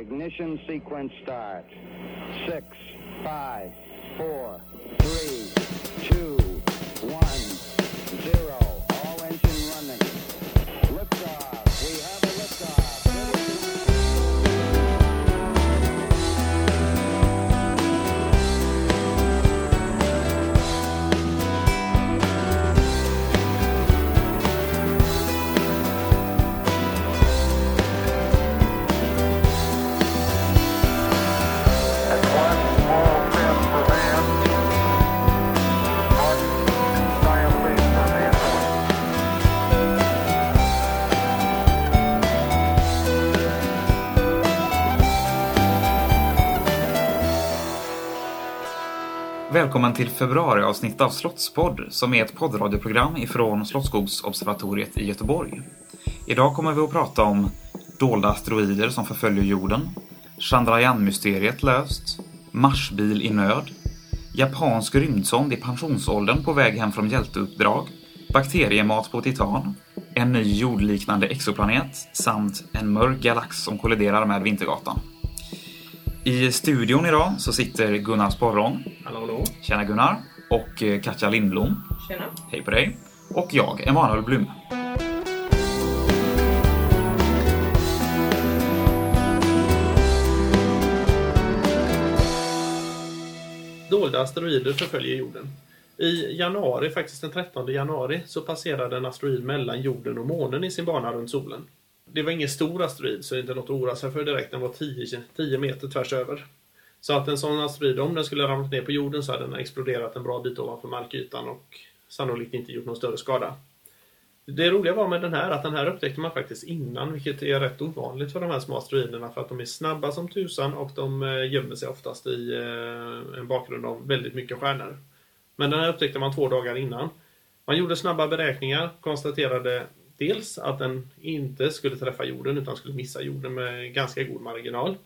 Ignition sequence start. Six, five, four, three, two, Välkommen till februariavsnitt av Slottspodd som är ett poddradioprogram ifrån Slottsskogsobservatoriet i Göteborg. Idag kommer vi att prata om dolda asteroider som förföljer jorden, Chandrayaan-mysteriet löst, Marsbil i nöd, japansk rymdsond i pensionsåldern på väg hem från hjälteuppdrag, bakteriemat på Titan, en ny jordliknande exoplanet samt en mörk galax som kolliderar med Vintergatan. I studion idag så sitter Gunnar Sporrong. Hallå, hallå. Tjena Gunnar. Och eh, Katja Lindblom. Tjena. Hej på dig. Och jag, Emanuel Blum. Dolda asteroider förföljer jorden. I januari, faktiskt den 13 januari, så passerade en asteroid mellan jorden och månen i sin bana runt solen. Det var ingen stor asteroid, så det är inte något att oroa sig för direkt. Den var 10, 10 meter tvärs över. Så att en sån asteroid, om den skulle ramlat ner på jorden så hade den exploderat en bra bit ovanför markytan och sannolikt inte gjort någon större skada. Det roliga var med den här att den här upptäckte man faktiskt innan, vilket är rätt ovanligt för de här små asteroiderna för att de är snabba som tusan och de eh, gömmer sig oftast i eh, en bakgrund av väldigt mycket stjärnor. Men den här upptäckte man två dagar innan. Man gjorde snabba beräkningar, konstaterade dels att den inte skulle träffa jorden utan skulle missa jorden med ganska god marginal.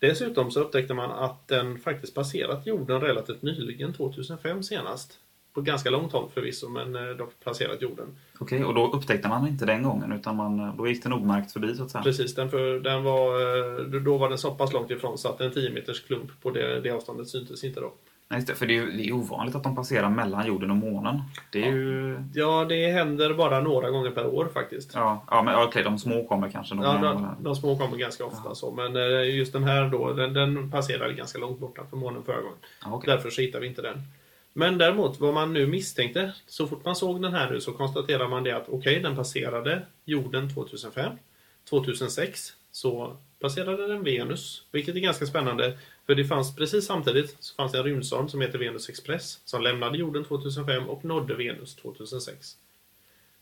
Dessutom så upptäckte man att den faktiskt passerat jorden relativt nyligen, 2005 senast. På ganska långt håll förvisso, men eh, dock passerat jorden. Okej, och då upptäckte man inte den gången utan man, eh, då gick den obemärkt förbi så att säga. Precis, den, för, den var, eh, då var den så pass långt ifrån så att en 10 meters klump på det, det avståndet syntes inte då. Nej, just det, för det är det är ovanligt att de passerar mellan jorden och månen. Det är ju... Ja, det händer bara några gånger per år faktiskt. Ja, ja men okej, de små kommer kanske någon Ja, de, de små kommer ganska ofta så, men eh, just den här då, den, den passerade ganska långt borta från månen förra gången. Ja, okej. Därför så hittar vi inte den. Men däremot, vad man nu misstänkte, så fort man såg den här nu så konstaterar man det att okej, den passerade jorden 2005. 2006 så passerade den Venus, vilket är ganska spännande. För det fanns precis samtidigt så fanns det en rymdsond som heter Venus Express som lämnade jorden 2005 och nådde Venus 2006.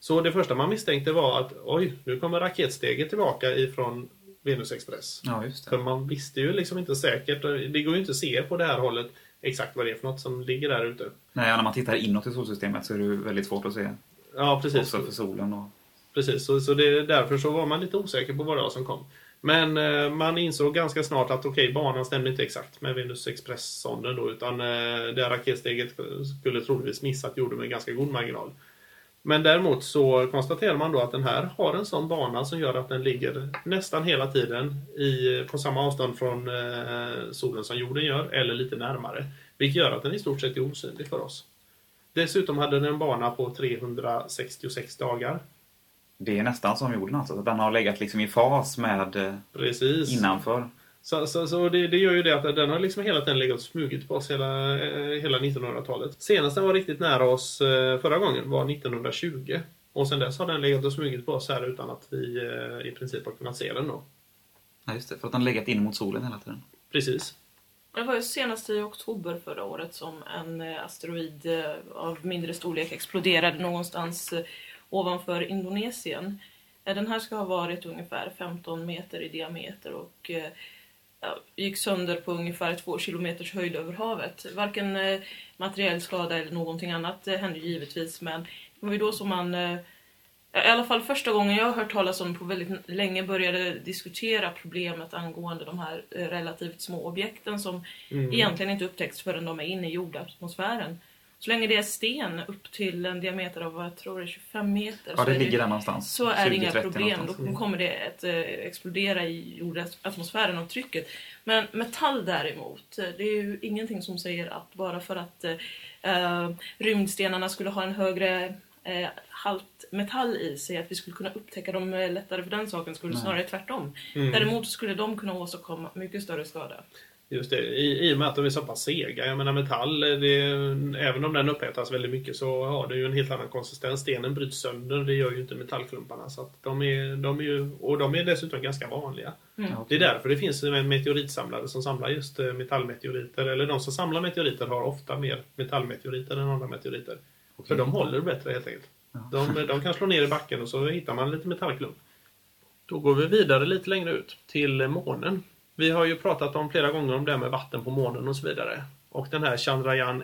Så det första man misstänkte var att oj, nu kommer raketsteget tillbaka ifrån Venus Express. Ja, För man visste ju liksom inte säkert, det går ju inte att se på det här hållet exakt vad det är för något som ligger där ute. Nej, när man tittar inåt i solsystemet så är det väldigt svårt att se. Ja, precis. Också för solen och... precis. Så, så det är därför så var man lite osäker på vad det var som kom. Men eh, man insåg ganska snart att okej, banan stämde inte exakt med Venus Express-sonden då, utan eh, det raketsteget skulle troligtvis missat jorden med ganska god marginal. Men däremot så konstaterar man då att den här har en sån bana som gör att den ligger nästan hela tiden i, på samma avstånd från eh, solen som jorden gör, eller lite närmare. Vilket gör att den i stort sett är osynlig för oss. Dessutom hade den en bana på 366 dagar. Det är nästan som jorden alltså. att Den har legat liksom i fas med eh, Precis. innanför. Så, så, så det, det gör ju det att den har liksom hela tiden legat och smugit på oss hela, eh, hela 1900-talet. Senast den var riktigt nära oss eh, förra gången var 1920. Och sen dess har den legat och smugit på oss här utan att vi i princip har kunnat se den då. Ja, just det. För att den legat in mot solen hela tiden. Precis. Det var ju senast i oktober förra året som en asteroid av mindre storlek exploderade någonstans ovanför Indonesien. Eh, Den här ska ha varit ungefär 15 meter i diameter och eh, ja, gick sönder på ungefär två kilometers höjd över havet. Varken eh, materiell skada eller någonting annat eh, hände givetvis men det var ju då som man eh, i alla fall första gången jag har hört talas om på väldigt länge började diskutera problemet angående de här relativt små objekten som Mm. egentligen inte upptäcks förrän de är inne i jordatmosfären. Så länge det är sten upp till en diameter av vad jag tror är 25 meter. Ja, så det är ligger där någonstans. så är det inga 20-30 problem. någonstans. Då kommer det att eh, explodera i jordatmosfären och trycket. Men metall däremot, eh, det är ju ingenting som säger att bara för att eh, eh, rymdstenarna skulle ha en högre eh, halt metall i sig, att vi skulle kunna upptäcka dem lättare för den saken, skulle Nej. snarare tvärtom. Mm. Däremot skulle de kunna åstadkomma mycket större skada. Just det, i, i och med att de är så pass sega. Jag menar metall, det, även om den upphettas väldigt mycket så har det ju en helt annan konsistens. Stenen bryts sönder, det gör ju inte metallklumparna. Så att de är, de är ju, och de är dessutom ganska vanliga. Mm. Ja, Det är därför det finns en meteoritsamlare som samlar just eh, metallmeteoriter. Eller de som samlar meteoriter har ofta mer metallmeteoriter än andra meteoriter. För de håller bättre helt enkelt. De, de kan slå ner i backen och så hittar man lite metallklump. Då går vi vidare lite längre ut till månen. Vi har ju pratat om flera gånger om det här med vatten på månen och så vidare. Och den här Chandrayaan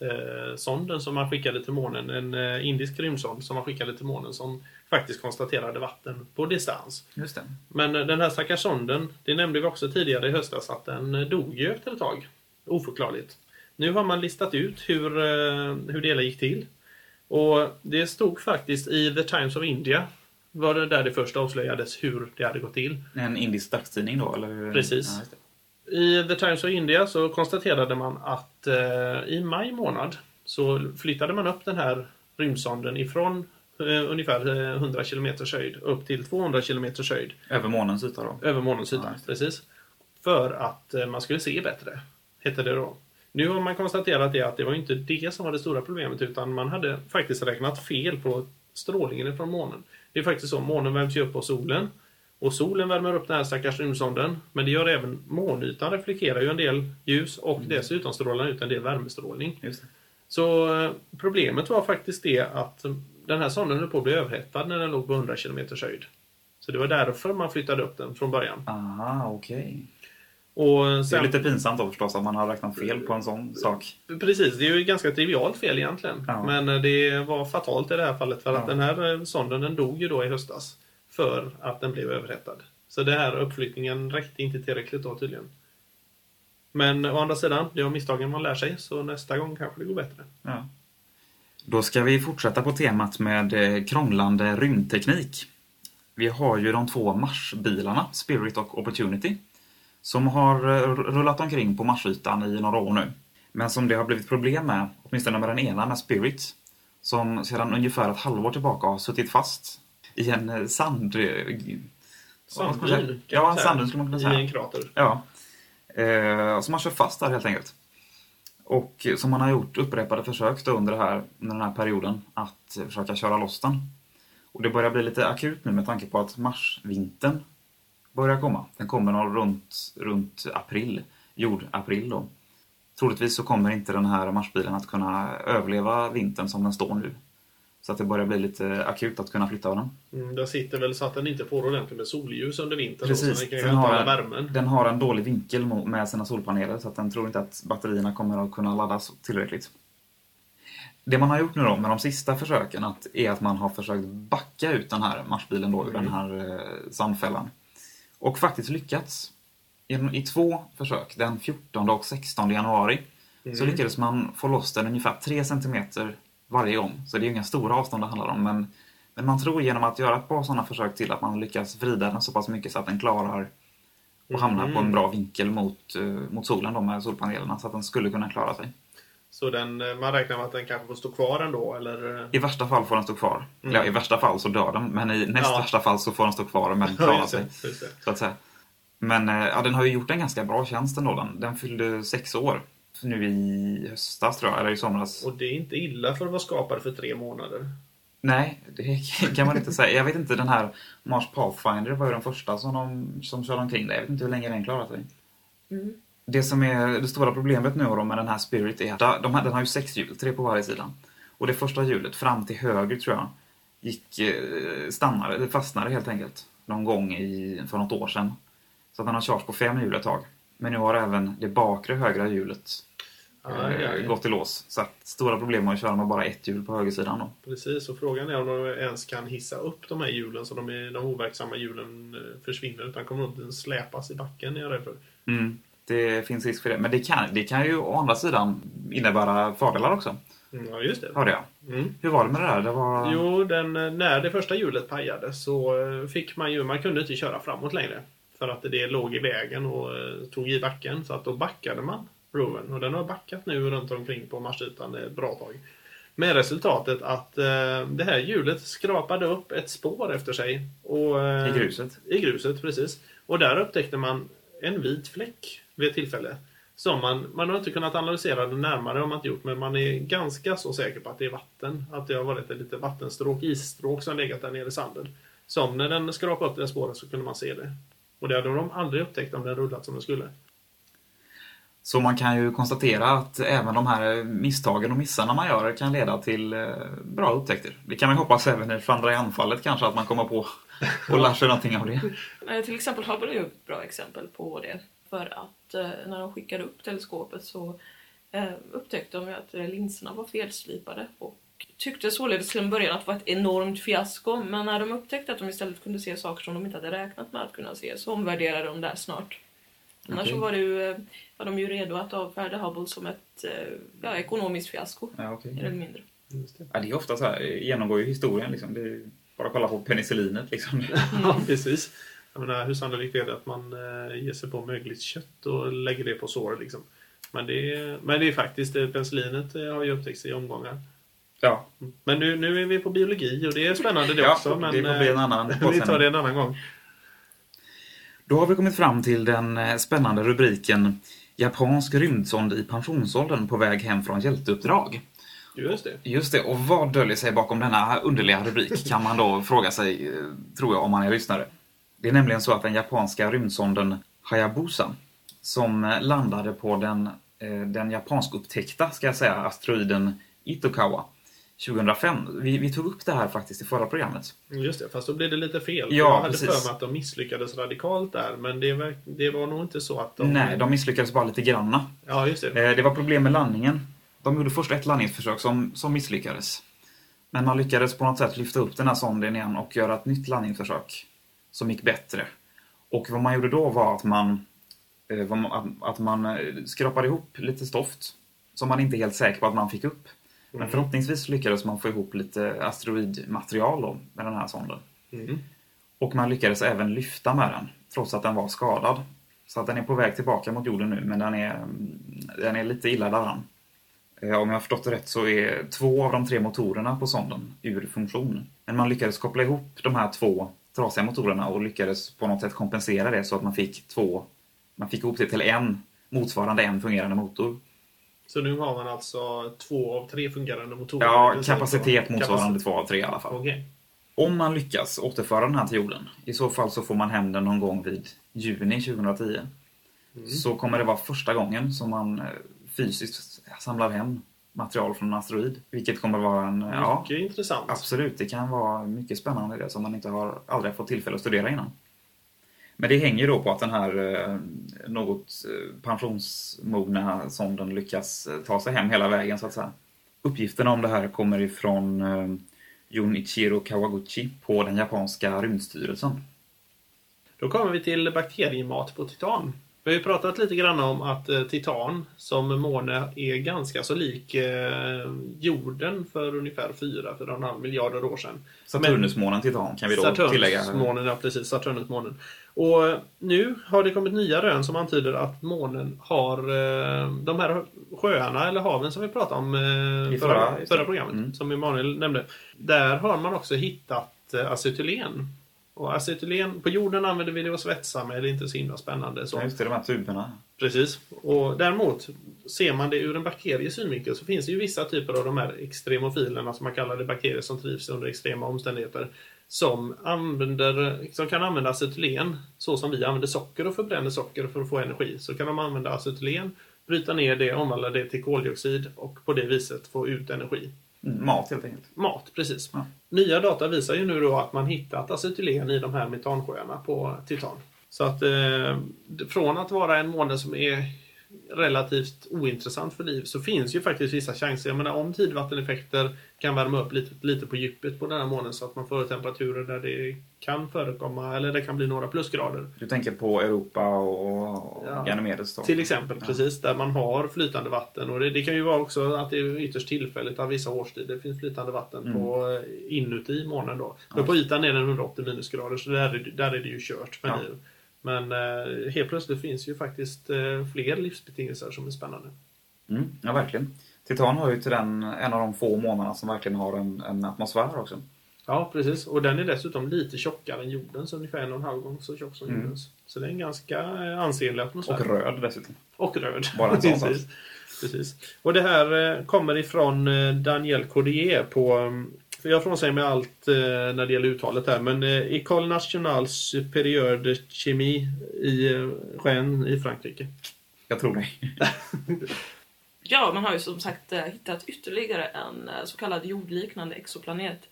1-sonden som man skickade till månen, en eh, indisk rymdsond som man skickade till månen som faktiskt konstaterade vatten på distans. Just det. Men eh, den här stackars sonden, det nämnde vi också tidigare i höstas, att den eh, dog ju efter ett tag. Oförklarligt. Nu har man listat ut hur, eh, hur det hela gick till. Och det stod faktiskt i The Times of India, var det där det först avslöjades hur det hade gått till. En indisk dagstidning då? Eller? Precis. Ja. I The Times of India så konstaterade man att eh, i maj månad så flyttade man upp den här rymdsonden ifrån eh, ungefär eh, 100 km höjd upp till 200 km höjd Över månens yta då? över månens Ja, yta. det. precis. För att eh, man skulle se bättre, hette det då. Nu har man konstaterat det att det var inte det som var det stora problemet utan man hade faktiskt räknat fel på strålningen från månen. Det är faktiskt så, månen värms ju upp av solen. Och solen värmer upp den här stackars rymdsonden. Men det gör även månytan reflekterar ju en del ljus och Mm. dessutom strålar ut en del värmestrålning. Så eh, problemet var faktiskt det att eh, den här sonden höll på att bli överhettad när den låg på 100 km höjd. Så det var därför man flyttade upp den från början. Aha, okej. Och Det är sen, lite pinsamt då förstås att man har räknat fel på en sån sak. Precis, det är ju ett ganska trivialt fel egentligen. Ja. Men eh, det var fatalt i det här fallet för att Ja. den här eh, sonden den dog ju då i höstas. För att den blev överhettad. Så den här uppflyttningen räckte inte tillräckligt då tydligen. Men å andra sidan, det är av misstagen man lär sig så nästa gång kanske det går bättre. Ja. Då ska vi fortsätta på temat med eh, krånglande rymdteknik. Vi har ju de två Marsbilarna, Spirit och Opportunity, som har eh, rullat omkring på Marsytan i några år nu. Men som det har blivit problem med, åtminstone med den ena, med Spirit, som sedan ungefär ett halvår tillbaka har suttit fast i en eh, sand... eh, man kan Ja, man en säga. sanddyn skulle man kunna I säga. en krater. Ja. Eh, som har kört fast där helt enkelt. Och som man har gjort upprepade försök under, här, under den här perioden att försöka köra loss den. Och det börjar bli lite akut nu med tanke på att marsvintern börjar komma. Den kommer nog runt, runt april, jordapril då. Troligtvis så kommer inte den här marsbilen att kunna överleva vintern som den står nu. Så att det börjar bli lite akut att kunna flytta den. Mm, där sitter väl så att den inte får ordentligt med solljus under vintern. Precis, Så den kan den har, värmen. den har en dålig vinkel med sina solpaneler så att den tror inte att batterierna kommer att kunna laddas tillräckligt. Det man har gjort nu då med de sista försöken att, är att man har försökt backa ut den här Marsbilen då ur den här eh, sandfällan. Och faktiskt lyckats. I två försök, den 14 och 16 januari, så lyckades man få loss den ungefär 3 cm varje gång. Så det är ju inga stora avstånd det handlar om. Men, men man tror genom att göra ett par sådana försök till att man lyckas vrida den så pass mycket så att den klarar och hamnar på en bra vinkel mot, eh, mot solen då med solpanelerna så att den skulle kunna klara sig. Så den, eh, man räknar med att den kanske får stå kvar ändå, eller? I värsta fall får den stå kvar. Mm. Ja, i värsta fall så dör den, men i näst Ja. värsta fall så får den stå kvar men klara just sig. Så att säga. Men eh, ja, den har ju gjort en ganska bra tjänst ändå. Den, den fyllde sex år nu i höstas tror jag, eller i somras. Och det är inte illa för att vara skapad för tre månader. Nej, det kan man inte säga. Jag vet inte, den här Mars Pathfinder var ju den första som, de, som körde omkring där. Jag vet inte hur länge den klarar sig. Mm. Det som är det stora problemet nu då med den här Spirit är att de, den har ju sex hjul, tre på varje sida. Och det första hjulet, fram till höger tror jag, gick, eh, stannade, det fastnade helt enkelt. Någon gång i, för något år sedan. Så att den har kört på fem hjul ett tag. Men nu har även det bakre högra hjulet Ja, eh, ja, ja. gått i lås. Så att stora problem med att köra med bara ett hjul på högersidan då. Precis, och frågan är om de ens kan hissa upp de här hjulen så de, är, de overksamma hjulen eh, försvinner utan kommer att släpas i backen, är jag rädd för. Mm. Det finns risk för det. Men det kan, det kan ju å andra sidan innebära fördelar också. Mm, Ja, just det. Hörde jag. Mm. Hur var det med det där? Det var... Jo, den, när det första hjulet pajade så eh, fick man ju, man kunde inte köra framåt längre. För att det låg i vägen och eh, tog i backen. Så att då backade man rovern. Och den har backat nu runt omkring på marsytan ett bra tag. Med resultatet att eh, det här hjulet skrapade upp ett spår efter sig. Och, eh, I gruset. I gruset, precis. Och där upptäckte man en vit fläck vid ett tillfälle. Som man, man har inte kunnat analysera det närmare, har man inte gjort, men man är ganska så säker på att det är vatten. Att det har varit ett litet vattenstråk, isstråk som legat där nere i sanden. Som när den skrapade upp det spåret så kunde man se det. Och det hade de aldrig upptäckt om den rullat som den skulle. Så man kan ju konstatera att även de här misstagen och missarna man gör kan leda till eh, bra upptäckter. Det kan man hoppas även i Chandrayaan-fallet kanske, att man kommer på och lär sig någonting av det. Till exempel Hubble är ju ett bra exempel på det. För att eh, när de skickade upp teleskopet så eh, upptäckte de ju att eh, linserna var felslipade och tyckte således till en början att det var ett enormt fiasko. Men när de upptäckte att de istället kunde se saker som de inte hade räknat med att kunna se så omvärderade de det snart. Annars Okej. så var, det ju, var de ju redo att avfärda Hubble som ett ja, ekonomiskt fiasko. Ja. Mer eller mindre. Ja, det är ofta så här, genomgår ju historien liksom. Det är bara att kolla på penicillinet liksom. Ja, precis. Jag menar, hur sannolikt är det att man eh, ger sig på mögligt kött och lägger det på sår liksom? Men det är, men det är faktiskt, eh, penicillinet eh, har ju upptäckts i omgångar. Ja, Men nu, nu är vi på biologi och det är spännande det Ja, också. Men, det får bli en annan Vi tar det en annan gång. Då har vi kommit fram till den spännande rubriken Japansk rymdsond i pensionsåldern på väg hem från hjälteuppdrag. Just det. Just det, och vad döljer sig bakom denna underliga rubrik kan man då fråga sig, tror jag, om man är lyssnare. Det är nämligen så att den japanska rymdsonden Hayabusa, som eh, landade på den, eh, den japansk upptäckta, ska jag säga, asteroiden Itokawa 2005. Vi, vi tog upp det här faktiskt i förra programmet. Just det, fast då blev det lite fel. Ja, jag hade precis. för mig att de misslyckades radikalt där, men det var, det var nog inte så att de... Nej, de misslyckades bara lite granna. Ja, just det. Eh, Det var problem med landningen. De gjorde först ett landningsförsök som, som misslyckades. Men man lyckades på något sätt lyfta upp den här sonden igen och göra ett nytt landningsförsök som gick bättre. Och vad man gjorde då var att man, eh, att, man eh, skrapade ihop lite stoft som man inte är helt säker på att man fick upp. Men förhoppningsvis lyckades man få ihop lite asteroidmaterial med den här sonden. Mm. Och man lyckades även lyfta med den, trots att den var skadad. Så att den är på väg tillbaka mot jorden nu, men den är, mm, den är lite illa däran. Eh, Om jag har förstått det rätt så är två av de tre motorerna på sonden ur funktion. Men man lyckades koppla ihop de här två trasiga motorerna och lyckades på något sätt kompensera det så att man fick två, man fick ihop det till en motsvarande en fungerande motor. Så nu har man alltså två av tre fungerande motorer? Ja, kapacitet motsvarande kapacitet. två av tre i alla fall. Okej. Om man lyckas återföra den här till jorden, i så fall så får man hem den någon gång vid juni 2010. Så kommer det vara första gången som man eh, fysiskt samlar hem material från en asteroid. Vilket kommer vara en, ja, Mycket intressant. absolut, det kan vara mycket spännande det som man inte har aldrig fått tillfälle att studera innan. Men det hänger då på att den här eh, något eh, pensionsmogna sonden lyckas eh, ta sig hem hela vägen så att säga. Uppgifterna om det här kommer ifrån Junichiro Kawaguchi på den japanska rymdstyrelsen. Då kommer vi till bakteriemat på titan. Vi har ju pratat lite grann om att eh, titan som måne är ganska så lik eh, jorden för ungefär 4-4,5 miljarder år sedan. Saturnusmånen Titan kan vi då tillägga. Saturnusmånen, ja precis. Saturnusmånen. Och nu har det kommit nya rön som antyder att månen har eh, de här sjöarna eller haven som vi pratade om I förra, förra- programmet, Mm. som Emanuel nämnde. Där har man också hittat acetylen. Och acetylen, på jorden använder vi det att svetsa med, det är inte så himla spännande. Så. Ja, just det, de här tuberna. Precis. Och däremot, ser man det ur en bakteries synvinkel så finns det ju vissa typer av de här extremofilerna som man kallar det, bakterier som trivs under extrema omständigheter. Som, använder, som kan använda acetylen så som vi använder socker och förbränner socker för att få energi. Så kan de använda acetylen, bryta ner det, omvandla det till koldioxid och på det viset få ut energi. Mat helt enkelt. Mat, precis. Ja. Nya data visar ju nu då att man hittat acetylen i de här metansjöarna på Titan. Så att eh, från att vara en måne som är relativt ointressant för liv så finns ju faktiskt vissa chanser. Jag menar om tidvatteneffekter kan värma upp lite, lite på djupet på den här månen så att man får temperaturer där det kan förekomma eller det kan bli några plusgrader. Du tänker på Europa och, och Ja. Ganymedes då? Till exempel, Ja. precis, där man har flytande vatten. Och det, det kan ju vara också att det är ytterst tillfälligt av vissa årstider. Finns flytande vatten Mm. på, eh, inuti månen då. För Ja. på ytan är den 180 minusgrader så där är, det- där är det ju kört Ja. liv. Men eh, helt plötsligt finns ju faktiskt eh, fler livsbetingelser som är spännande. Mm, ja, verkligen. Titan har ju till den en av de få månaderna som verkligen har en, en atmosfär också. Ja, precis. Och den är dessutom lite tjockare än jordens, ungefär en och en halv gång så tjock som Mm. jordens. Så det är en ganska eh, ansenlig atmosfär. Och röd dessutom. Och röd. Bara en sån sak. Precis. Precis. Och det här eh, kommer ifrån eh, Daniel Cordier på mm, jag frånsäger mig allt eh, när det gäller uttalet här, men eh, École Nationale Supérieure de Chimie i eh, Rennes i Frankrike. Jag tror det. Ja, man har ju som sagt eh, hittat ytterligare en eh, så kallad jordliknande exoplanet.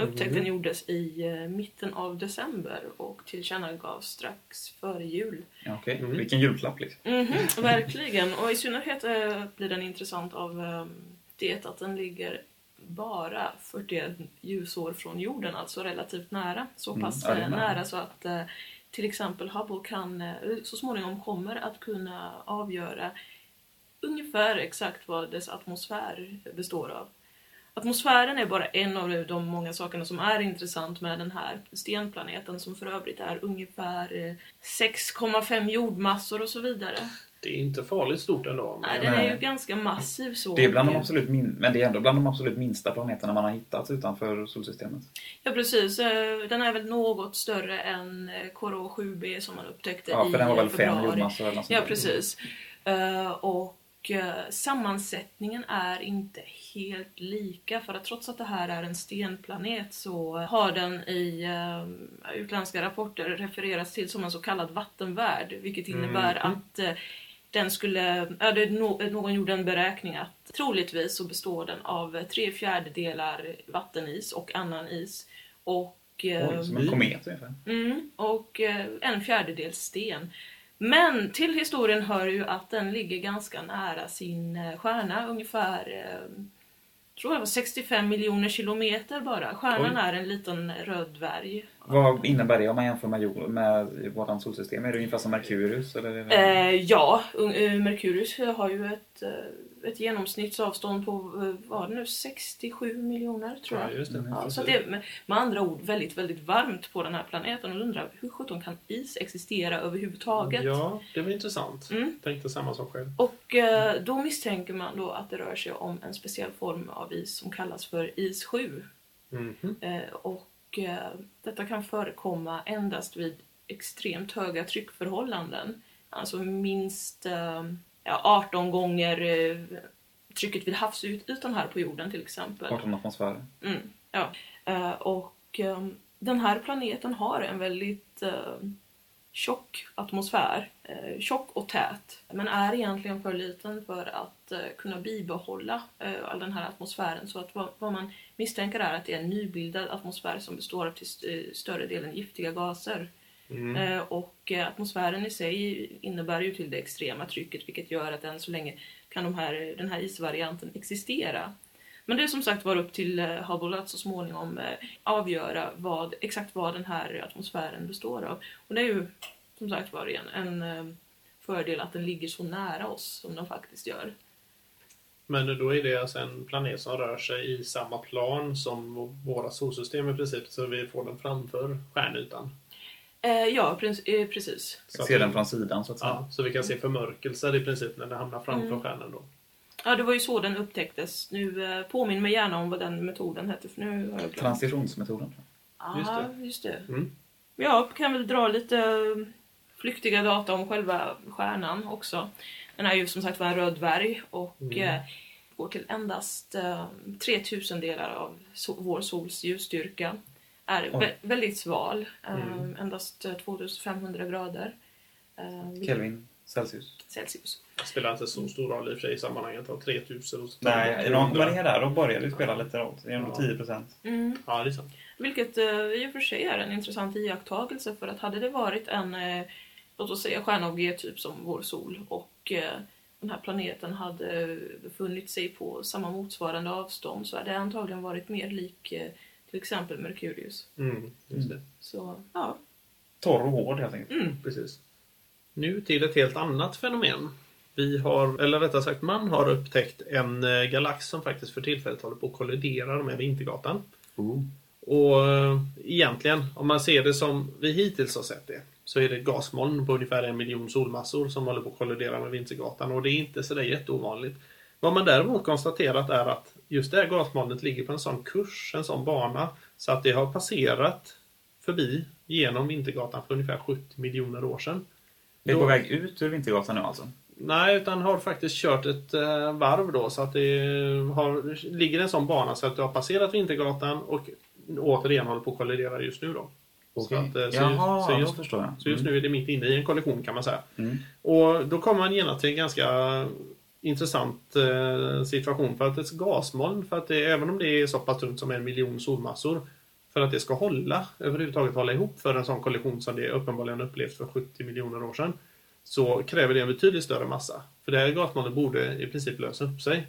Upptäckten gjordes i eh, mitten av december och tillkännagavs strax före jul. Ja, okej. Mm. Vilken julklapp liksom. Mhm, verkligen. Och i synnerhet eh, blir den intressant av eh, det att den ligger bara 41 ljusår från jorden, alltså relativt nära. Så Mm, pass eh, nära. nära så att eh, till exempel Hubble kan eh, så småningom kommer att kunna avgöra ungefär exakt vad dess atmosfär består av. Atmosfären är bara en av de många sakerna som är intressant med den här stenplaneten som för övrigt är ungefär eh, 6,5 jordmassor och så vidare. Det är inte farligt stort ändå. Nej, Men, den är Nej. ju ganska massiv så. Det är bland de absolut min- men det är ändå bland de absolut minsta planeterna man har hittat utanför solsystemet. Ja, precis. Eh, Den är väl något större än eh, Corot 7b som man upptäckte Ja, i för den var väl fem februari. jordmassor eller något Ja, precis. Eh, Och sammansättningen är inte helt lika för att trots att det här är en stenplanet så har den i utländska rapporter refererats till som en så kallad vattenvärld vilket innebär Mhm. att den skulle, ja, det, någon gjorde en beräkning att troligtvis så består den av tre fjärdedelar vattenis och annan is och Oj, som en komet ungefär. Mm, och eh, en fjärdedel sten. Men till historien hör ju att den ligger ganska nära sin eh, stjärna, ungefär eh, tror jag det var 65 miljoner kilometer bara. Stjärnan Oj. är en liten röd dvärg. Vad innebär det om man jämför med, jord, med vårt solsystem? Är det ungefär som Merkurius? Eller? Eh, ja, eh, Merkurius har ju ett, eh, ett genomsnittsavstånd på, eh, vad var det nu, 67 miljoner tror jag. Ja, just det. Mm. Ja, så det är med, med andra ord väldigt, väldigt varmt på den här planeten och undrar hur sjutton kan is existera överhuvudtaget? Ja, det var intressant. Mm. Tänkte samma sak själv. Och eh, då misstänker man då att det rör sig om en speciell form av is som kallas för is 7. Mhm. Eh, och detta kan förekomma endast vid extremt höga tryckförhållanden. Alltså minst 18 gånger eh, trycket vid havsytan här på jorden till exempel. 18 atmosfärer. Mm, ja. Eh, och eh, den här planeten har en väldigt eh, tjock atmosfär. Eh, tjock och tät. Men är egentligen för liten för att eh, kunna bibehålla eh, all den här atmosfären. Så att vad, vad man misstänker är att det är en nybildad atmosfär som består av till st- större delen giftiga gaser. Mm. Eh, och eh, atmosfären i sig innebär ju till det extrema trycket vilket gör att än så länge kan de här, den här isvarianten existera. Men det är som sagt var upp till eh, Hubble att så småningom avgöra vad, exakt vad den här atmosfären består av. Och det är ju som sagt var igen en fördel att den ligger så nära oss som den faktiskt gör. Men då är det alltså en planet som rör sig i samma plan som våra solsystem i princip, så vi får den framför stjärnytan. Eh, ja, eh, precis. Så, Se den från sidan så att säga. ja, så vi kan se förmörkelser i princip när det hamnar framför Mm. stjärnan då. Ja, det var ju så den upptäcktes. Nu eh, påminn mig gärna om vad den metoden hette för nu har jag glömt. Transitionsmetoden. Ja, Just just det. Mm. Jag kan väl dra lite eh, flyktiga data om själva stjärnan också. Den är ju som sagt var en röd dvärg och Mm. eh, går till endast eh, 3000 delar av so- vår sols ljusstyrka. Är vä- väldigt sval, eh, Mm. endast eh, 2500 grader. Eh, Kelvin Celsius. Celsius. Det spelar inte så stor roll i och för sig i sammanhanget. Av 3000 och Nej, man är där då börjar det spela lite roll. Det är ändå Ja. 10 procent. Mm. Ja, det är sant. Vilket eh, i och för sig är en intressant iakttagelse för att hade det varit en, eh, låt oss säga stjärna av G-typ som vår sol och eh, den här planeten hade befunnit sig på samma motsvarande avstånd så hade det antagligen varit mer lik eh, till exempel Merkurius. Mm, just det. Så ja, Torr och hård helt enkelt. Mm, precis. Nu till ett helt annat fenomen. Vi har, eller rättare sagt man har upptäckt en eh, galax som faktiskt för tillfället håller på att kollidera med Vintergatan. Oh. Och eh, egentligen, om man ser det som vi hittills har sett det, så är det ett gasmoln på ungefär en miljon solmassor som håller på att kollidera med Vintergatan och det är inte sådär jätteovanligt. Vad man däremot konstaterat är att just det här gasmolnet ligger på en sån kurs, en sån bana, så att det har passerat förbi genom Vintergatan för ungefär 70 miljoner år sedan. Vi är Då- på väg ut ur Vintergatan nu alltså. Nej, utan har faktiskt kört ett eh, varv då så att det har, ligger en sån bana så att det har passerat Vintergatan och återigen håller på att kollidera just nu då. Så, att, eh, så, Jaha, så, då just, förstår jag. så just nu är det mitt inne i en kollision kan man säga. Mm. Och då kommer man genast till en ganska intressant eh, situation för att ett gasmoln, för att det, även om det är så pass tunt som en miljon solmassor, för att det ska hålla, överhuvudtaget hålla ihop för en sån kollision som det uppenbarligen upplevt för 70 miljoner år sedan, så kräver det en betydligt större massa. För det här gasmolnet borde i princip lösa upp sig.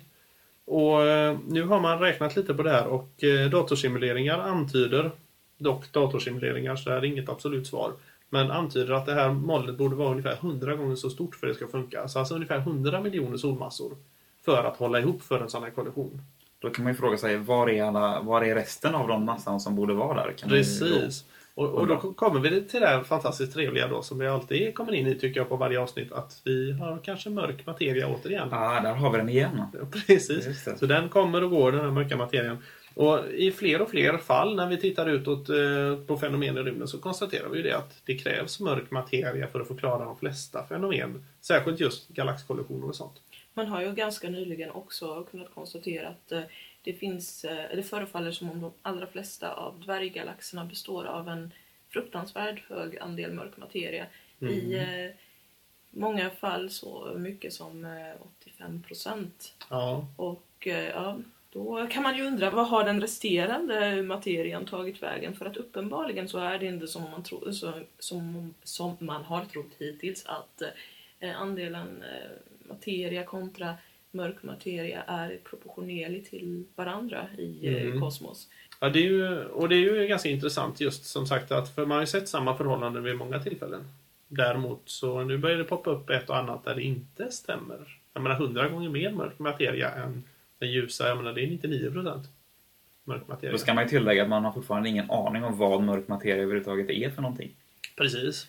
Och eh, nu har man räknat lite på det här och eh, datorsimuleringar antyder, dock datorsimuleringar så är det inget absolut svar, men antyder att det här molnet borde vara ungefär 100 gånger så stort för att det ska funka. Så alltså ungefär 100 miljoner solmassor för att hålla ihop för en sån här kollision. Då kan man ju fråga sig, var är, alla, var är resten av de massan som borde vara där? Kan Precis. Och, och då kommer vi till det här fantastiskt trevliga då som vi alltid kommer in i tycker jag på varje avsnitt att vi har kanske mörk materia återigen. Då? Ah, där har vi den igen. Precis. Så den kommer och går den här mörka materien. Och i fler och fler fall när vi tittar utåt eh, på fenomen i rymden så konstaterar vi ju det att det krävs mörk materia för att förklara de flesta fenomen. Särskilt just galaxkollisioner och sånt. Man har ju ganska nyligen också kunnat konstatera att eh, det finns, eh, det förefaller som om de allra flesta av dvärggalaxerna består av en fruktansvärd hög andel mörk materia. I eh, många fall så mycket som eh, 85 procent. Ja, Och ja, då kan man ju undra vad har den resterande materian tagit vägen? För att uppenbarligen så är det inte som man, tro, så, som, som man har trott hittills att eh, andelen eh, materia kontra mörk materia är proportionerlig till varandra i Mm. kosmos. Ja, det är ju, och det är ju ganska intressant just som sagt att för man har ju sett samma förhållanden vid många tillfällen. Däremot så nu börjar det poppa upp ett och annat där det inte stämmer. Jag menar hundra gånger mer mörk materia än den ljusa. Jag menar det är 99 procent mörk materia. Då ska man ju tillägga att man har fortfarande ingen aning om vad mörk materia överhuvudtaget är för någonting. Precis.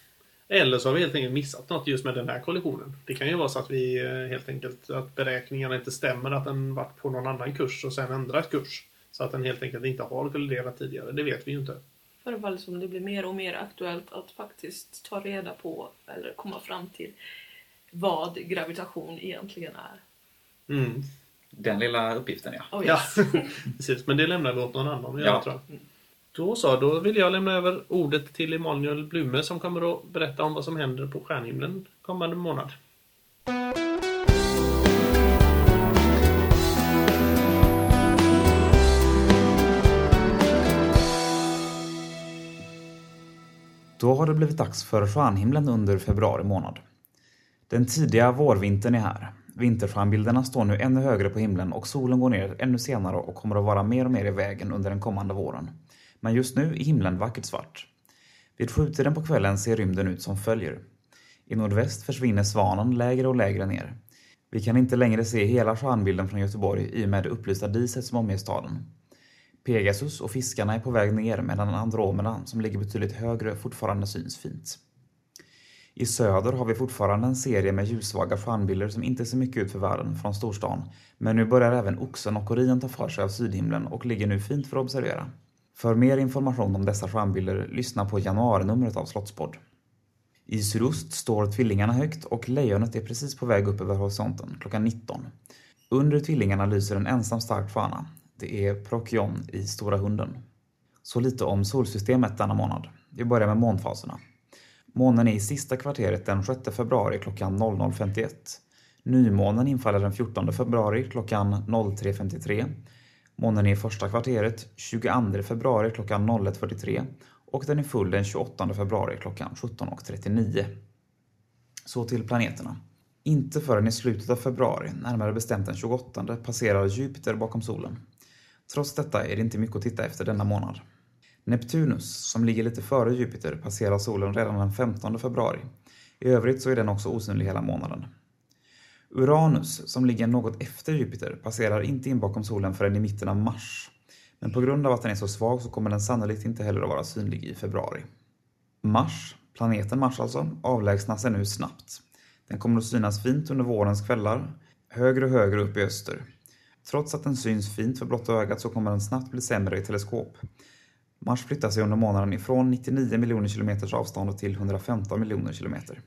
Eller så har vi helt enkelt missat något just med den här kollisionen. Det kan ju vara så att vi eh, helt enkelt att beräkningarna inte stämmer, att den varit på någon annan kurs och sen ändrat kurs. Så att den helt enkelt inte har kolliderat tidigare. Det vet vi ju inte. Förefaller som det blir mer och mer aktuellt att faktiskt ta reda på eller komma fram till vad gravitation egentligen är. Mm. Den lilla uppgiften ja. Oh, Ja, yes. precis. Men det lämnar vi åt någon annan att Ja. göra, tror jag. Då så, då vill jag lämna över ordet till Emanuel Blume som kommer att berätta om vad som händer på stjärnhimlen kommande månad. Då har det blivit dags för stjärnhimlen under februari månad. Den tidiga vårvintern är här. Vinterstjärnbilderna står nu ännu högre på himlen och solen går ner ännu senare och kommer att vara mer och mer i vägen under den kommande våren. Men just nu är himlen vackert svart. Vid sjutiden på kvällen ser rymden ut som följer. I nordväst försvinner svanen lägre och lägre ner. Vi kan inte längre se hela stjärnbilden från Göteborg i och med det upplysta diset som omger staden. Pegasus och fiskarna är på väg ner medan Andromeda, som ligger betydligt högre, fortfarande syns fint. I söder har vi fortfarande en serie med ljussvaga stjärnbilder som inte ser mycket ut för världen från storstan, men nu börjar även Oxen och Orion ta för sig av sydhimlen och ligger nu fint för att observera. För mer information om dessa stjärnbilder, lyssna på januarinumret av Slottspodd. I sydost står tvillingarna högt och lejonet är precis på väg upp över horisonten klockan 19. Under tvillingarna lyser en ensam stark stjärna. Det är Procyon i Stora hunden. Så lite om solsystemet denna månad. Vi börjar med månfaserna. Månen är i sista kvarteret den 6 februari klockan 00.51. Nymånen infaller den 14 februari klockan 03.53. Månen är i första kvarteret 22 februari klockan 01.43 och den är full den 28 februari klockan 17.39. Så till planeterna. Inte förrän i slutet av februari, närmare bestämt den 28, passerar Jupiter bakom solen. Trots detta är det inte mycket att titta efter denna månad. Neptunus, som ligger lite före Jupiter, passerar solen redan den 15 februari. I övrigt så är den också osynlig hela månaden. Uranus, som ligger något efter Jupiter, passerar inte in bakom solen förrän i mitten av mars. Men på grund av att den är så svag så kommer den sannolikt inte heller att vara synlig i februari. Mars, planeten Mars alltså, avlägsnar sig nu snabbt. Den kommer att synas fint under vårens kvällar, högre och högre upp i öster. Trots att den syns fint för blotta ögat så kommer den snabbt bli sämre i teleskop. Mars flyttar sig under månaden ifrån 99 miljoner kilometers avstånd till 115 miljoner kilometer.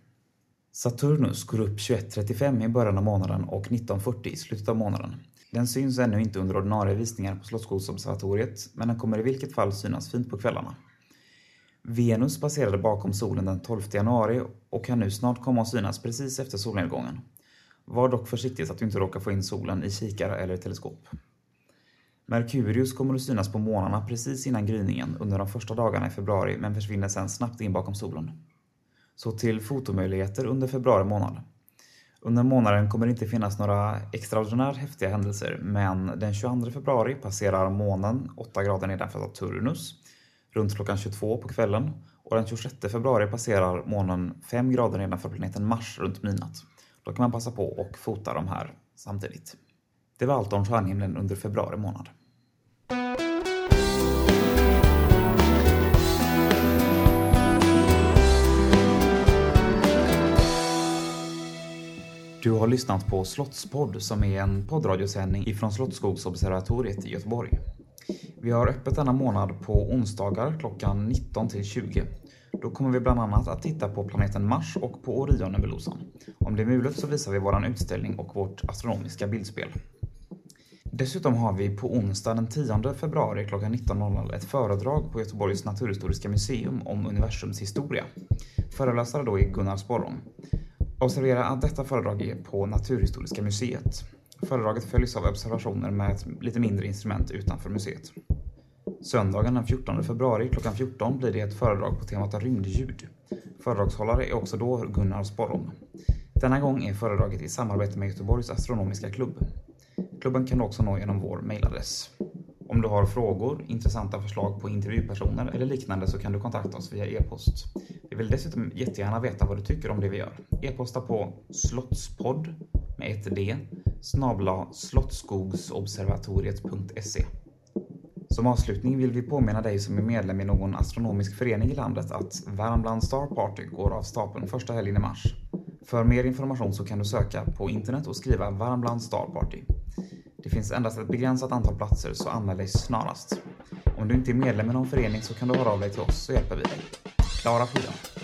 Saturnus går upp 21.35 i början av månaden och 19.40 i slutet av månaden. Den syns ännu inte under ordinarie visningar på Slottsskogsobservatoriet, men den kommer i vilket fall synas fint på kvällarna. Venus passerade bakom solen den 12 januari och kan nu snart komma att synas precis efter solnedgången. Var dock försiktig så att du inte råkar få in solen i kikare eller teleskop. Merkurius kommer att synas på månarna precis innan gryningen under de första dagarna i februari men försvinner sedan snabbt in bakom solen. Så till fotomöjligheter under februari månad. Under månaden kommer det inte finnas några extraordinärt häftiga händelser men den 22 februari passerar månen 8 grader nedanför Saturnus runt klockan 22 på kvällen och den 26 februari passerar månen 5 grader nedanför planeten Mars runt midnatt. Då kan man passa på och fota de här samtidigt. Det var allt om stjärnhimlen under februari månad. Du har lyssnat på Slottspodd som är en poddradiosändning ifrån Slottsskogsobservatoriet i Göteborg. Vi har öppet denna månad på onsdagar klockan 19 till 20. Då kommer vi bland annat att titta på planeten Mars och på Orionnebulosan. Om det är möjligt så visar vi vår utställning och vårt astronomiska bildspel. Dessutom har vi på onsdag den 10 februari klockan 19.00 ett föredrag på Göteborgs naturhistoriska museum om universums historia. Föreläsare då är Gunnar Sporrong. Observera att detta föredrag är på Naturhistoriska museet. Föredraget följs av observationer med ett lite mindre instrument utanför museet. Söndagen den 14 februari klockan 14 blir det ett föredrag på temat rymdljud. Föredragshållare är också då Gunnar Sporrong. Denna gång är föredraget i samarbete med Göteborgs astronomiska klubb. Klubben kan du också nå genom vår mejladress. Om du har frågor, intressanta förslag på intervjupersoner eller liknande så kan du kontakta oss via e-post. Vi vill dessutom jättegärna veta vad du tycker om det vi gör. E-posta på slottspodd med ett d snabla slottskogsobservatoriet.se. Som avslutning vill vi påminna dig som är medlem i någon astronomisk förening i landet att Värmland Star Party går av stapeln första helgen i mars. För mer information så kan du söka på internet och skriva Värmland Star Party. Det finns endast ett begränsat antal platser så anmäl dig snarast. Om du inte är medlem i någon förening så kan du höra av dig till oss så hjälper vi dig. Klara skidor!